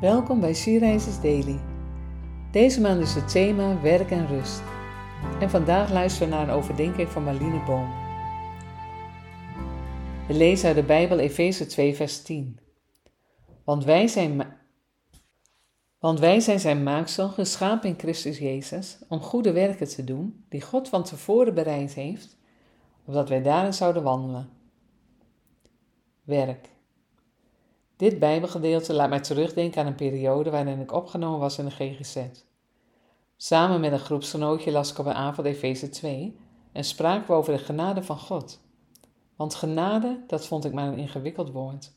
Welkom bij Sierreizers Daily. Deze maand is het thema werk en rust. En vandaag luisteren we naar een overdenking van Marlene Boom. We lezen uit de Bijbel Efeze 2 vers 10. Want wij zijn, want wij zijn zijn maaksel, geschapen in Christus Jezus, om goede werken te doen, die God van tevoren bereid heeft, opdat wij daarin zouden wandelen. Werk. Dit Bijbelgedeelte laat mij terugdenken aan een periode waarin ik opgenomen was in de GGZ. Samen met een groepsgenootje las ik op een avond Efeze 2 en spraken we over de genade van God. Want genade, dat vond ik maar een ingewikkeld woord.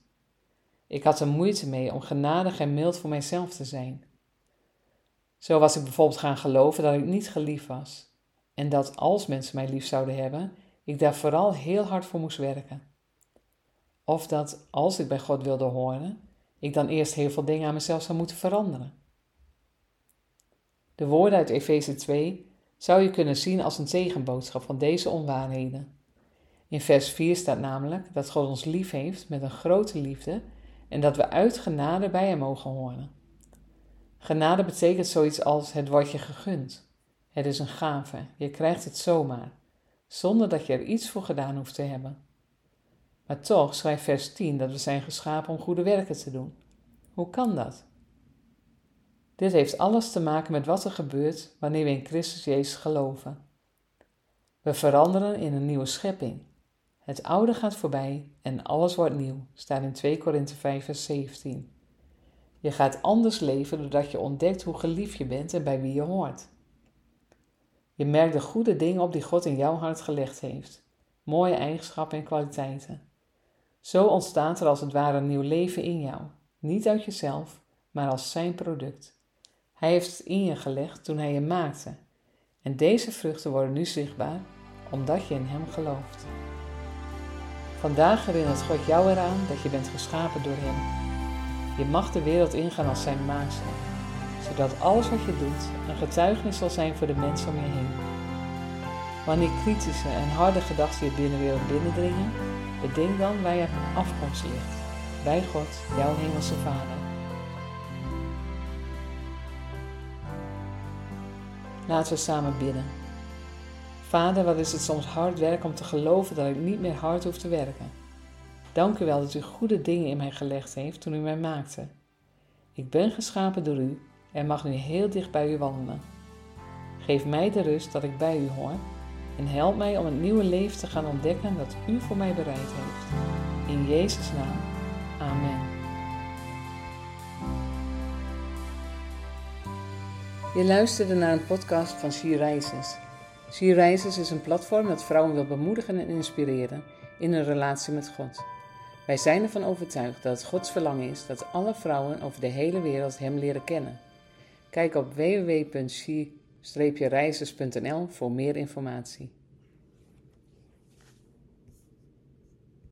Ik had er moeite mee om genadig en mild voor mijzelf te zijn. Zo was ik bijvoorbeeld gaan geloven dat ik niet geliefd was en dat als mensen mij lief zouden hebben, ik daar vooral heel hard voor moest werken. Of dat als ik bij God wilde horen, ik dan eerst heel veel dingen aan mezelf zou moeten veranderen. De woorden uit Efeze 2 zou je kunnen zien als een tegenboodschap van deze onwaarheden. In vers 4 staat namelijk dat God ons lief heeft met een grote liefde en dat we uit genade bij hem mogen horen. Genade betekent zoiets als het wordt je gegund. Het is een gave, je krijgt het zomaar, zonder dat je er iets voor gedaan hoeft te hebben. Maar toch schrijft vers 10 dat we zijn geschapen om goede werken te doen. Hoe kan dat? Dit heeft alles te maken met wat er gebeurt wanneer we in Christus Jezus geloven. We veranderen in een nieuwe schepping. Het oude gaat voorbij en alles wordt nieuw, staat in 2 Korinthe 5 vers 17. Je gaat anders leven doordat je ontdekt hoe geliefd je bent en bij wie je hoort. Je merkt de goede dingen op die God in jouw hart gelegd heeft, mooie eigenschappen en kwaliteiten. Zo ontstaat er als het ware een nieuw leven in jou, niet uit jezelf, maar als zijn product. Hij heeft het in je gelegd toen hij je maakte. En deze vruchten worden nu zichtbaar omdat je in hem gelooft. Vandaag herinnert God jou eraan dat je bent geschapen door hem. Je mag de wereld ingaan als zijn maaksel, zodat alles wat je doet een getuigenis zal zijn voor de mensen om je heen. Wanneer kritische en harde gedachten je binnenwereld binnendringen, Bedenk dan waar je afkomst ligt. Bij God, jouw hemelse Vader. Laten we samen bidden. Vader, wat is het soms hard werk om te geloven dat ik niet meer hard hoef te werken. Dank u wel dat u goede dingen in mij gelegd heeft toen u mij maakte. Ik ben geschapen door u en mag nu heel dicht bij u wandelen. Geef mij de rust dat ik bij u hoor en help mij om het nieuwe leven te gaan ontdekken dat U voor mij bereid heeft. In Jezus' naam. Amen. Je luisterde naar een podcast van She Rises. Is een platform dat vrouwen wil bemoedigen en inspireren in hun relatie met God. Wij zijn ervan overtuigd dat het Gods verlangen is dat alle vrouwen over de hele wereld Hem leren kennen. Kijk op www.she-reizers.nl voor meer informatie.